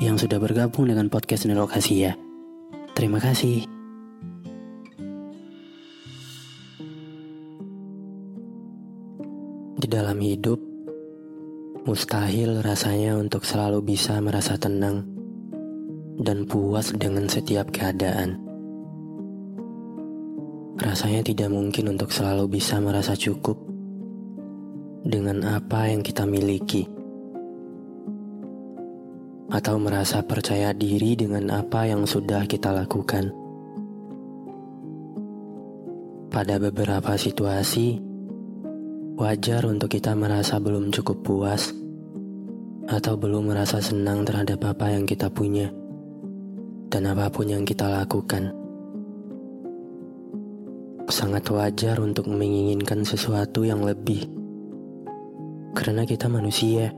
yang sudah bergabung dengan podcast Nelokasi ya. Terima kasih. Di dalam hidup, mustahil rasanya untuk selalu bisa merasa tenang dan puas dengan setiap keadaan. Rasanya tidak mungkin untuk selalu bisa merasa cukup dengan apa yang kita miliki atau merasa percaya diri dengan apa yang sudah kita lakukan. Pada beberapa situasi, wajar untuk kita merasa belum cukup puas atau belum merasa senang terhadap apa yang kita punya dan apa pun yang kita lakukan. Sangat wajar untuk menginginkan sesuatu yang lebih, karena kita manusia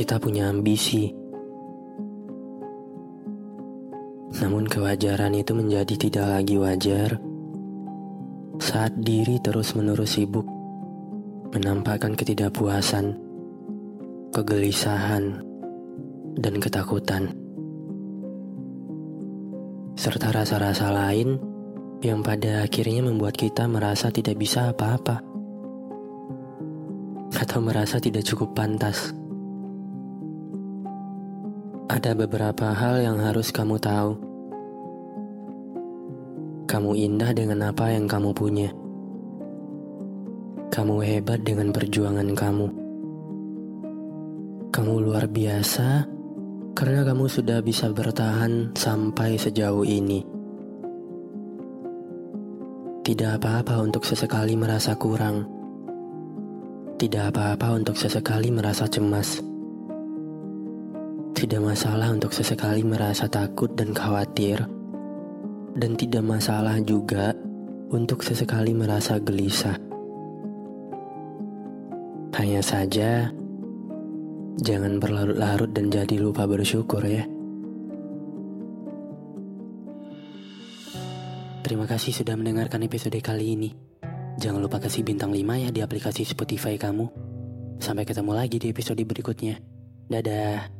kita punya ambisi. Namun kewajaran itu menjadi tidak lagi wajar saat diri terus-menerus sibuk menampakkan ketidakpuasan, kegelisahan, dan ketakutan. Serta rasa-rasa lain yang pada akhirnya membuat kita merasa tidak bisa apa-apa atau merasa tidak cukup pantas. Ada beberapa hal yang harus kamu tahu. Kamu indah dengan apa yang kamu punya. Kamu hebat dengan perjuangan kamu. Kamu luar biasa karena kamu sudah bisa bertahan sampai sejauh ini. Tidak apa-apa untuk sesekali merasa kurang. Tidak apa-apa untuk sesekali merasa cemas. Tidak masalah untuk sesekali merasa takut dan khawatir, dan tidak masalah juga untuk sesekali merasa gelisah. Hanya saja, jangan berlarut-larut dan jadi lupa bersyukur ya. Terima kasih sudah mendengarkan episode kali ini. Jangan lupa kasih bintang 5 ya di aplikasi Spotify kamu. Sampai ketemu lagi di episode berikutnya. Dadah.